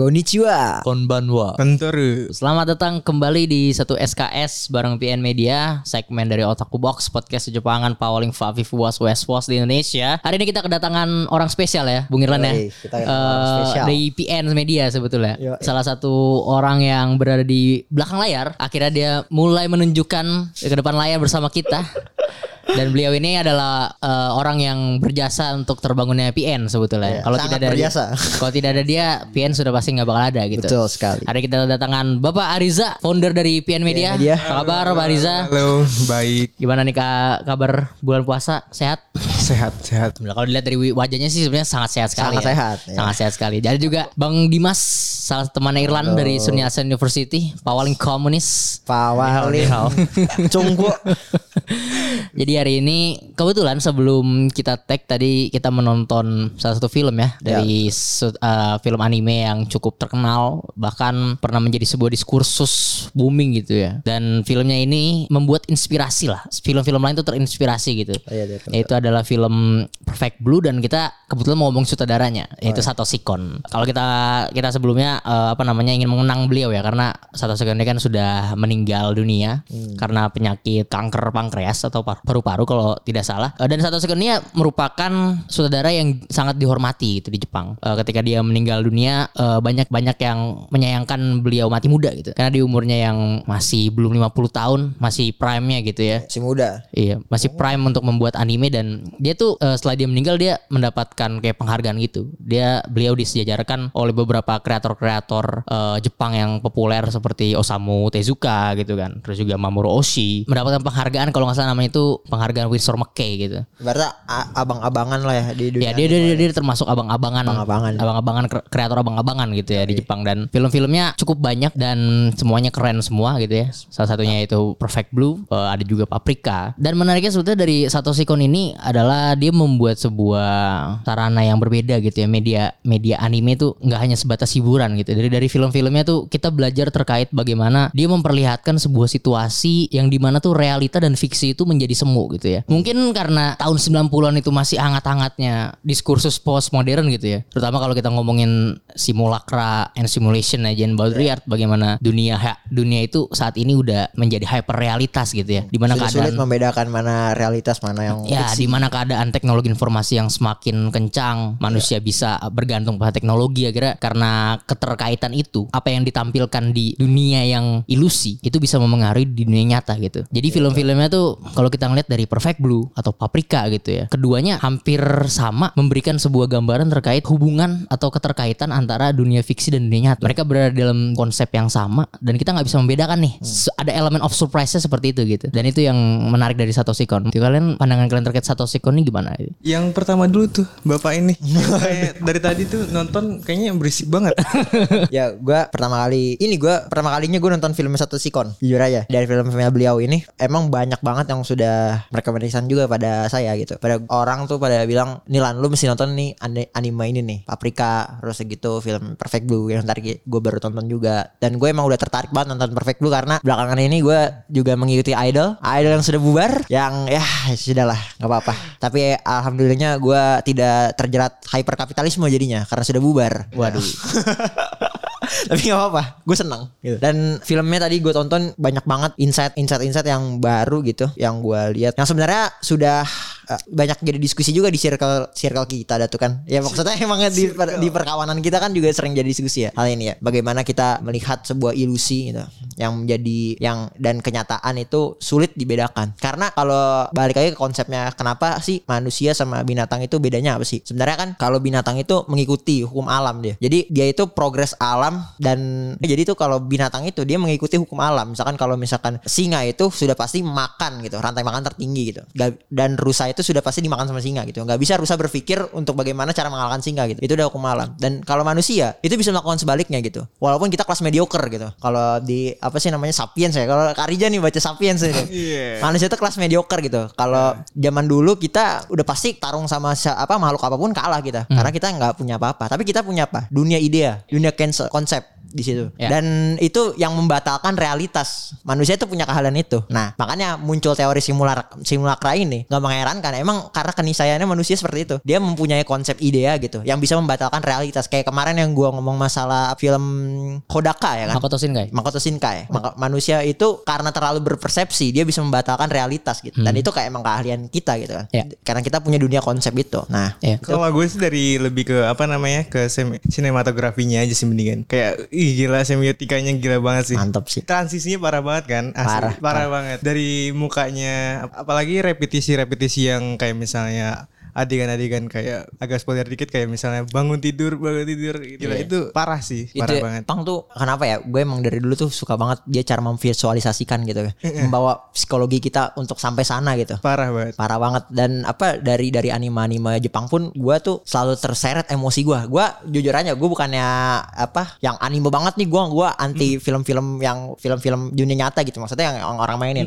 Konnichiwa. Konbanwa. Kenteru. Selamat datang kembali di satu SKS bareng PN Media, segmen dari Otaku Box, podcast Jepangan paling Faviv Was West Was di Indonesia. Hari ini kita kedatangan orang spesial ya, Bung Irlan ya. Kita orang Eh, spesial. Dari PN Media sebetulnya. Yoi. Salah satu orang yang berada di belakang layar, akhirnya dia mulai menunjukkan ke depan layar bersama kita. Dan beliau ini adalah eh, orang yang berjasa untuk terbangunnya PN sebetulnya. Iya, Kalau sangat tidak ada berjasa. kalau tidak ada dia, PN sudah pasti nggak bakal ada gitu. Betul sekali. Hari kita kedatangan Bapak Ariza, founder dari PN Media. Media. Apa kabar Pak Ariza? Halo, baik, Gimana nih Kak kabar bulan puasa? Sehat? sehat, sehat. Kalau dilihat dari wajahnya sih sebenarnya sangat sehat sekali. Sangat ya. sehat, ya. Sangat sehat sekali. Jadi juga Bang Dimas, salah satu teman Irland dari Sunyasa University, pawaling komunis. Pawali. Cungku. Jadi hari ini kebetulan sebelum kita tag tadi kita menonton salah satu film ya dari su- uh, film anime yang cukup terkenal bahkan pernah menjadi sebuah diskursus booming gitu ya. Dan filmnya ini membuat inspirasi lah. Film-film lain tuh terinspirasi gitu. Iya, iya. Yaitu adalah film Perfect Blue dan kita kebetulan mau ngomong sutradaranya yaitu Satoshi Kon. Kalau kita kita sebelumnya eh, apa namanya ingin mengenang beliau ya karena Satoshi Kon ini kan sudah meninggal dunia karena penyakit kanker pankreas atau paru-paru kalau tidak salah. Eh, dan Satoshi Kon ini merupakan sutradara yang sangat dihormati gitu di Jepang. Eh, ketika dia meninggal dunia eh, banyak-banyak yang menyayangkan beliau mati muda gitu. Karena di umurnya yang masih belum 50 tahun, masih prime-nya gitu ya. Si muda. Iya, masih prime untuk membuat anime dan dia tuh eh, setelah dia meninggal dia mendapatkan kayak penghargaan gitu. Dia beliau disejajarkan oleh beberapa kreator-kreator eh, Jepang yang populer seperti Osamu Tezuka gitu kan. Terus juga Mamoru Oshii mendapatkan penghargaan kalau nggak salah namanya itu penghargaan Winsor McKay gitu. Berarti abang-abangan lah ya di dunia. Ya dia, dia, dia, dia termasuk abang-abangan Abang-abangan. abang-abangan kre- kreator abang-abangan gitu ya di Jepang dan film-filmnya cukup banyak dan semuanya keren semua gitu ya. Salah satunya itu Perfect Blue, eh, ada juga Paprika. Dan menariknya sebetulnya dari Satoshi Kon ini adalah dia membuat sebuah sarana yang berbeda gitu ya. Media media anime itu nggak hanya sebatas hiburan gitu. Dari dari film-filmnya tuh kita belajar terkait bagaimana dia memperlihatkan sebuah situasi yang di mana tuh realita dan fiksi itu menjadi semu gitu ya. Mungkin karena tahun 90-an itu masih hangat-hangatnya diskursus postmodern gitu ya. Terutama kalau kita ngomongin simulacra and simulation aja Jane Baudrillard bagaimana dunia dunia itu saat ini udah menjadi hyper realitas gitu ya. Di mana Sudah sulit keadaan membedakan mana realitas mana yang Ya, di mana keadaan teknologi informasi yang semakin kencang, manusia bisa bergantung pada teknologi akhirnya karena keterkaitan itu, apa yang ditampilkan di dunia yang ilusi itu bisa memengaruhi di dunia nyata gitu. Jadi film-filmnya tuh kalau kita ngeliat dari Perfect Blue atau Paprika gitu ya, keduanya hampir sama memberikan sebuah gambaran terkait hubungan atau keterkaitan antara dunia fiksi dan dunia nyata. Mereka berada dalam konsep yang sama dan kita nggak bisa membedakan nih. Se- Ada elemen of surprise seperti itu gitu. Dan itu yang menarik dari Satoshi Kon. Jadi kalian pandangan kalian terkait Satoshi Kon ini gimana? Yang pertama dulu tuh, bapak ini. Kayak dari tadi tuh nonton kayaknya berisik banget. ya gue pertama kali ini gue pertama kalinya gue nonton film satu sikon jujur aja dari film-filmnya beliau ini emang banyak banget yang sudah merekomendasikan juga pada saya gitu. Pada orang tuh pada bilang Nilan lu mesti nonton nih anime ini nih Paprika. Terus segitu film Perfect Blue yang tadi gue baru tonton juga. Dan gue emang udah tertarik banget nonton Perfect Blue karena belakangan ini gue juga mengikuti idol. Idol yang sudah bubar yang ya sudahlah nggak apa-apa. Tapi alhamdulillahnya gue tidak terjerat hyperkapitalisme jadinya karena sudah bubar. Waduh. tapi nggak apa-apa gue senang gitu. dan filmnya tadi gue tonton banyak banget insight insight insight yang baru gitu yang gue lihat. Yang sebenarnya sudah eh, banyak jadi diskusi juga di circle circle kita ada tuh kan. Ya maksudnya emang di per- di perkawanan kita kan juga sering jadi diskusi ya hal ini ya. Bagaimana kita melihat sebuah ilusi gitu yang menjadi yang dan kenyataan itu sulit dibedakan. Karena kalau balik lagi ke konsepnya kenapa sih manusia sama binatang itu bedanya apa sih? Sebenarnya kan kalau binatang itu mengikuti hukum alam dia. Jadi dia itu progres alam dan jadi tuh kalau binatang itu dia mengikuti hukum alam. Misalkan kalau misalkan singa itu sudah pasti makan gitu rantai makan tertinggi gitu. Dan rusa itu sudah pasti dimakan sama singa gitu. Nggak bisa rusa berpikir untuk bagaimana cara mengalahkan singa gitu. Itu udah hukum alam. Dan kalau manusia itu bisa melakukan sebaliknya gitu. Walaupun kita kelas mediocre gitu. Kalau di apa sih namanya sapiens ya. Kalau Karija nih baca sapiens ini. Iya. manusia itu kelas mediocre gitu. Kalau zaman dulu kita udah pasti tarung sama apa makhluk apa pun kalah kita. Karena kita nggak punya apa-apa. Tapi kita punya apa? Dunia ide dunia kons- konsep di situ. Ya. Dan itu yang membatalkan realitas. Manusia itu punya keahlian itu. Nah, makanya muncul teori simulakra, simulakra ini nggak mengherankan. Emang karena keniscayaannya manusia seperti itu. Dia mempunyai konsep idea gitu yang bisa membatalkan realitas. Kayak kemarin yang gua ngomong masalah film Kodaka ya kan. Makoto Shinkai. Makoto Shinkai. Maka manusia itu karena terlalu berpersepsi dia bisa membatalkan realitas gitu. Dan itu kayak emang keahlian kita gitu kan. Ya. Karena kita punya dunia konsep itu. Nah, Ya. Kalau gue sih dari lebih ke apa namanya ke sinematografinya aja sih mendingan. Kayak ih gila semiotikanya gila banget sih. mantap sih. Transisinya parah banget kan? Asli. Parah, parah, banget. Dari mukanya ap- apalagi repetisi-repetisi yang kayak misalnya adegan-adegan kayak agak spoiler dikit kayak misalnya bangun tidur bangun tidur gila Iya. itu parah sih parah itu banget. Pang tuh kenapa ya? Gue emang dari dulu tuh suka banget dia cara memvisualisasikan gitu membawa psikologi kita untuk sampai sana gitu. Parah banget. Parah banget. Dan apa dari dari anime-anime Jepang pun gue tuh selalu terseret emosi gue gue jujur aja gue bukannya apa yang anime banget nih. Gue gua anti film-film yang film-film dunia nyata gitu. Maksudnya yang, yang orang mainin.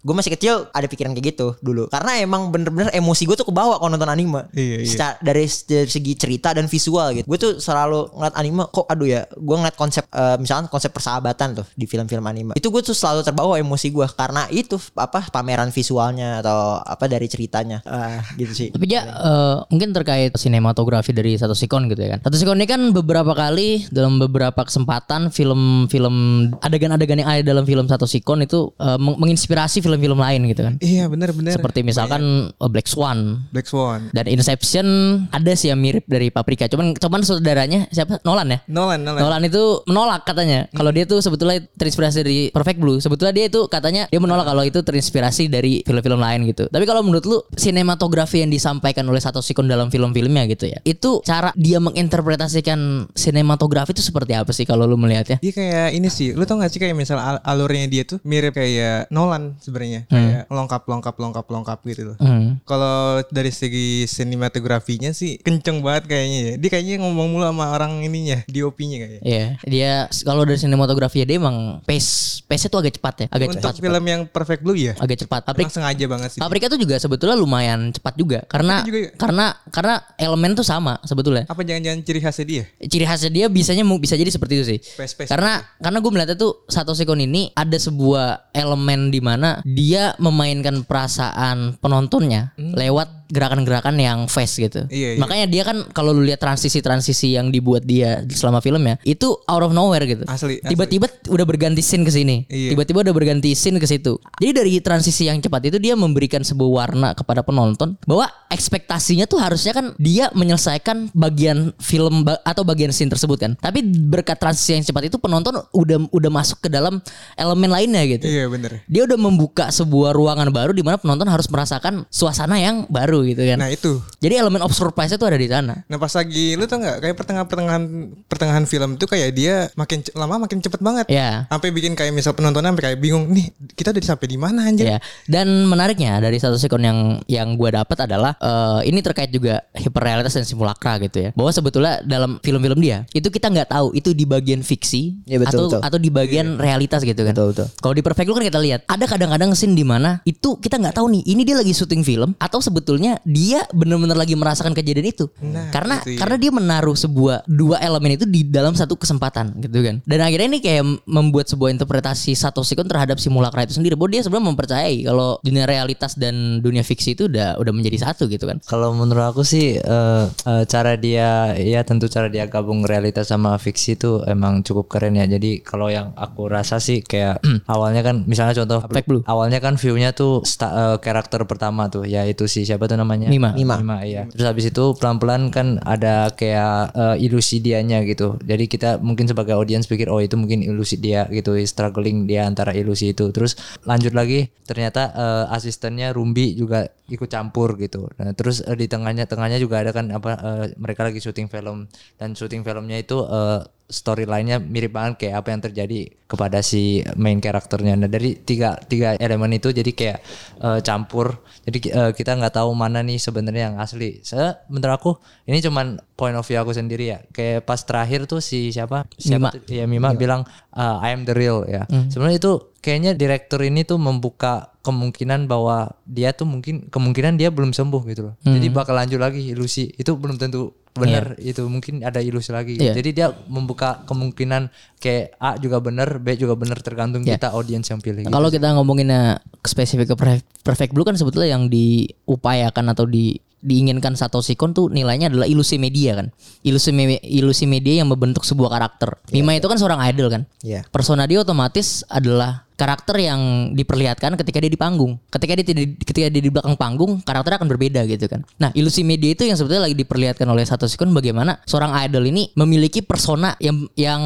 Gue masih kecil ada pikiran kayak gitu dulu. Karena emang bener-bener emosi gue tuh kebawa kalau nonton anime. Iya, iya. Secara- dari, dari segi cerita dan visual gitu. Gue tuh selalu ngeliat anime kok aduh ya gue ngeliat konsep eh, misalnya konsep persahabatan tuh di film-film anime. Itu gue tuh selalu terbawa emosi gue karena itu apa pameran visualnya atau apa dari ceritanya. Ah, gitu sih. Tapi dia eh, mungkin terkait sinematografi dari satu sikon gitu ya kan. Satu sikon ini kan beberapa kali dalam beberapa kesempatan film-film adegan-adegan yang ada dalam film satu sikon itu eh, meng- menginspirasi film-film lain gitu kan. iya bener-bener Seperti misalkan eh, Black Swan. Black Swan dan Inception ada sih yang mirip dari Paprika. Cuman cuman saudaranya siapa? Nolan ya. Nolan Nolan, Nolan itu menolak katanya kalau dia tuh sebetulnya terinspirasi dari Perfect Blue. Sebetulnya dia itu katanya dia menolak kalau itu terinspirasi dari film-film lain gitu. Tapi kalau menurut lu sinematografi yang disampaikan oleh Satoshi Kon dalam film-filmnya gitu ya. Itu cara dia menginterpretasikan sinematografi itu seperti apa sih kalau lu melihatnya? Dia kayak ini sih, lu tau gak sih kayak misal al- alurnya dia tuh mirip kayak Nolan sebenarnya, kayak lengkap lengkap lengkap lengkap gitu loh. Hmm. Kalau dari segi sinematografinya sih kenceng banget kayaknya ya. Dia kayaknya ngomong mulu sama orang ininya, DOP-nya kayaknya. Iya, dia kalau dari sinematografi dia emang pace pace-nya tuh agak cepat ya, agak Untuk cepat. film yang Perfect Blue ya, Agak cepat. Emang sengaja banget sih. Paprika tuh juga sebetulnya lumayan cepat juga karena juga ya? karena karena elemen tuh sama sebetulnya. Apa jangan-jangan ciri khasnya dia? Ciri khasnya dia bisanya bisa jadi seperti itu sih. Pace-pace Karena karena gue melihatnya tuh Satoshi Kon ini ada sebuah elemen di mana dia memainkan perasaan penontonnya lewat gerakan-gerakan yang fast gitu. Iya, iya. Makanya dia kan kalau lu lihat transisi-transisi yang dibuat dia selama filmnya itu out of nowhere gitu. Asli. Tiba-tiba udah berganti scene ke sini. Iya. Tiba-tiba udah berganti scene ke situ. Jadi dari transisi yang cepat itu dia memberikan sebuah warna kepada penonton bahwa ekspektasinya tuh harusnya kan dia menyelesaikan bagian film atau bagian scene tersebut kan. Tapi berkat transisi yang cepat itu penonton udah udah masuk ke dalam elemen lainnya gitu. Iya bener. Dia udah membuka sebuah ruangan baru di mana penonton harus merasakan suasana yang baru gitu kan. Nah itu. Jadi elemen of surprise itu ada di sana. Nah pas lagi lu tau nggak kayak pertengahan pertengahan pertengahan film itu kayak dia makin lama makin cepet banget. Ya. Sampai bikin kayak misal penontonnya sampai kayak bingung nih kita udah sampai di mana anjir. Ya, dan menariknya dari satu sekon yang yang gue dapat adalah eh, ini terkait juga hiperrealitas dan simulakra gitu ya. Bahwa sebetulnya dalam film-film dia itu kita nggak tahu itu di bagian fiksi Iya, betul, atau betul. atau di bagian realitas gitu kan. Betul, betul. Kalau di Perfect Blue kan kita lihat ada kadang-kadang scene di mana itu kita nggak tahu nih ini dia lagi syuting film atau sebetulnya dia benar-benar lagi merasakan kejadian itu. Nah, karena itu iya. karena dia menaruh sebuah dua elemen itu di dalam satu kesempatan gitu kan. Dan akhirnya ini kayak membuat sebuah interpretasi Satoshi Kon terhadap simulakra itu sendiri. Bahwa dia sebenarnya mempercayai kalau dunia realitas dan dunia fiksi itu udah udah menjadi satu gitu kan. Kalau menurut aku sih eh, eh, cara dia ya tentu cara dia gabung realitas sama fiksi itu emang cukup keren ya. Jadi kalau yang aku rasa sih kayak awalnya kan misalnya contoh Perfect Blue. awalnya kan view-nya tuh sta- eh, karakter pertama tuh yaitu si siapa tuh namanya? Mima. Mima. Mima iya. Terus habis itu pelan-pelan kan ada kayak eh, ilusi dianya gitu. Jadi kita mungkin sebagai audiens pikir oh itu mungkin ilusi dia gitu, struggling dia antara ilusi itu. Terus lanjut lagi ternyata eh, asistennya Rumbi juga ikut campur gitu. Nah, terus eh, di tengahnya tengahnya juga ada kan apa eh, mereka lagi syuting film dan syuting filmnya itu eh, storyline-nya mirip banget kayak apa yang terjadi kepada si main karakternya. Nah dari tiga tiga elemen itu jadi kayak eh, campur. Jadi eh, kita nggak tahu mana nih sebenarnya yang asli. Saya menurut aku ini cuman point of view aku sendiri ya. Kayak pas terakhir tuh si siapa? Mima. Siapa tuh? Ya Mima bilang eh, I am the real ya. Sebenarnya itu kayaknya direktur ini tuh membuka kemungkinan bahwa dia tuh mungkin kemungkinan dia belum sembuh gitu loh. Jadi bakal lanjut lagi ilusi. Itu belum tentu bener itu mungkin ada ilusi lagi. Iya. Jadi dia membuka kemungkinan kayak A juga bener, B juga bener tergantung Iya. kita audiens yang pilih. gitu. Kalau kita ngomonginnya spesifik ke Perfect- Blue kan sebetulnya yang diupayakan atau di diinginkan Satoshi Kon tuh nilainya adalah ilusi media kan. Ilusi me- ilusi media yang membentuk sebuah karakter. Mima itu kan seorang idol kan. Iya. Persona dia otomatis adalah karakter yang diperlihatkan ketika dia di panggung. Ketika dia tidak ketika dia di belakang panggung, karakternya akan berbeda gitu kan. Nah, ilusi media itu yang sebetulnya lagi diperlihatkan oleh Satoshi Kon bagaimana seorang idol ini memiliki persona yang yang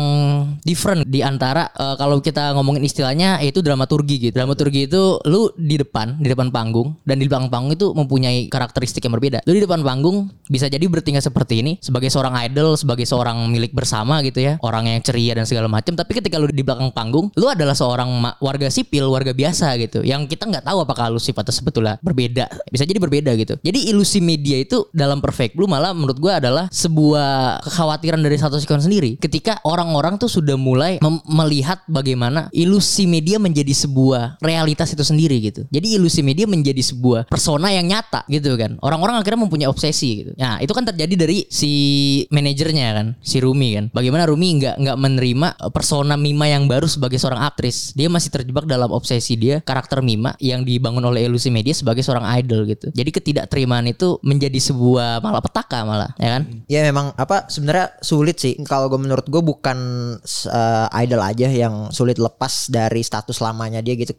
different di antara eh, kalau kita ngomongin istilahnya yaitu dramaturgi gitu. Dramaturgi itu lu di depan, di depan panggung dan di belakang panggung itu mempunyai karakteristik yang berbeda. Lu di depan panggung bisa jadi bertingkah seperti ini sebagai seorang idol, sebagai seorang milik bersama gitu ya, orang yang ceria dan segala macam. Tapi ketika lu di belakang panggung, lu adalah seorang warga sipil, warga biasa gitu, yang kita nggak tahu apakah lu sifatnya sebetulnya berbeda, bisa jadi berbeda gitu. Jadi ilusi media itu dalam Perfect Blue malah menurut gua adalah sebuah kekhawatiran dari Satoshi Kon sendiri. Ketika orang-orang tuh sudah mulai melihat bagaimana ilusi media menjadi sebuah realitas itu sendiri gitu. Jadi ilusi media menjadi sebuah persona yang nyata gitu kan. Orang-orang akhirnya mempunyai obsesi gitu. Nah itu kan terjadi dari si manajernya kan, si Rumi kan. Bagaimana Rumi nggak nggak menerima persona Mima yang baru sebagai seorang aktris. Dia masih terjebak dalam obsesi dia karakter Mima yang dibangun oleh ilusi media sebagai seorang idol gitu. Jadi ketidakterimaan itu menjadi sebuah malapetaka malah, ya kan? Ya memang apa sebenarnya sulit sih. Kalau gue menurut gue bukan uh, idol aja yang sulit lepas dari status lamanya dia gitu.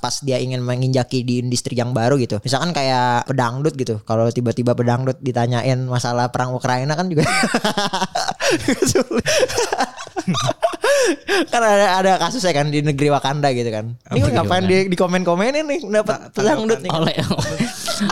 Pas dia ingin menginjaki di industri yang baru gitu. Misalkan kayak pedangdut gitu. Kalau tiba-tiba pedangdut ditanyain masalah perang Ukraina kan juga sulit kan ada ada kasusnya kan di negeri Wakanda gitu kan. Ini Apa ngapain di, di komen komenin nih dapat pedangdut nih. Oleh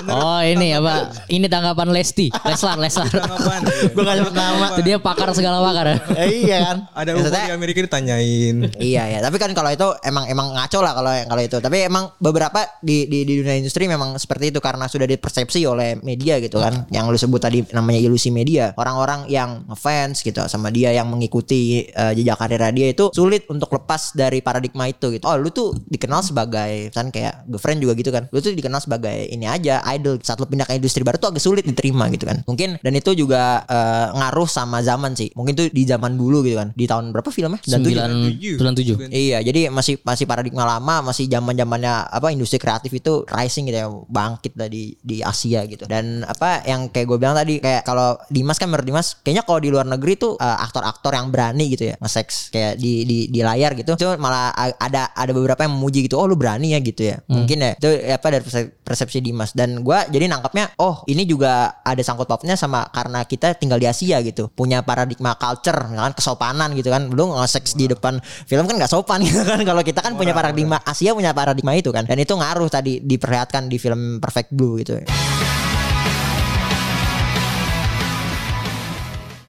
Oh ini apa? Ini tanggapan Lesti, Leslar, Leslar. Tanggapan. gue gak sebut nama. Itu dia pakar segala pakar. ya. Eh, iya kan? Ada Maksudnya- di Amerika ditanyain. iya ya tapi kan kalau itu emang emang ngaco lah kalau kalau itu. Tapi emang beberapa di, di di dunia industri memang seperti itu karena sudah dipersepsi oleh media gitu kan. Yang lu sebut tadi namanya ilusi media. Orang-orang yang ngefans gitu sama dia yang mengikuti eh, jejak karir dia itu sulit untuk lepas dari paradigma itu gitu. Oh lu tuh dikenal sebagai kan kayak girlfriend juga gitu kan. Lu tuh dikenal sebagai ini aja idol. Saat lu pindah ke industri baru tuh agak sulit diterima gitu kan. Mungkin dan itu juga eh, ngaruh sama zaman sih. Mungkin tuh di zaman dulu gitu kan. Di tahun berapa filmnya? Dan tujuh. Sembilan sembilan tujuh. Iya, jadi masih masih paradigma lama, masih zaman zamannya apa industri kreatif itu rising gitu ya, bangkit lah di di Asia gitu. Dan apa yang kayak gue bilang tadi kayak kalau Dimas kan menurut Dimas, kayaknya kalau di luar negeri tuh eh, aktor-aktor yang berani gitu ya, nge-sex. Kayak di di di layar gitu, itu malah ada ada beberapa yang memuji gitu, oh lu berani ya gitu ya. Mungkin ya. Itu apa dari persep- persepsi Dimas. Dan gue jadi nangkapnya, oh ini juga ada sangkut pautnya sama karena kita tinggal di Asia gitu, punya paradigma culture, misalkan kesopanan gitu kan, lu nge-sex di depan film kan nggak sopan gitu kan. Kalau kita kan punya paradigma Asia punya paradigma itu kan. Dan itu ngaruh tadi diperlihatkan di film Perfect Blue gitu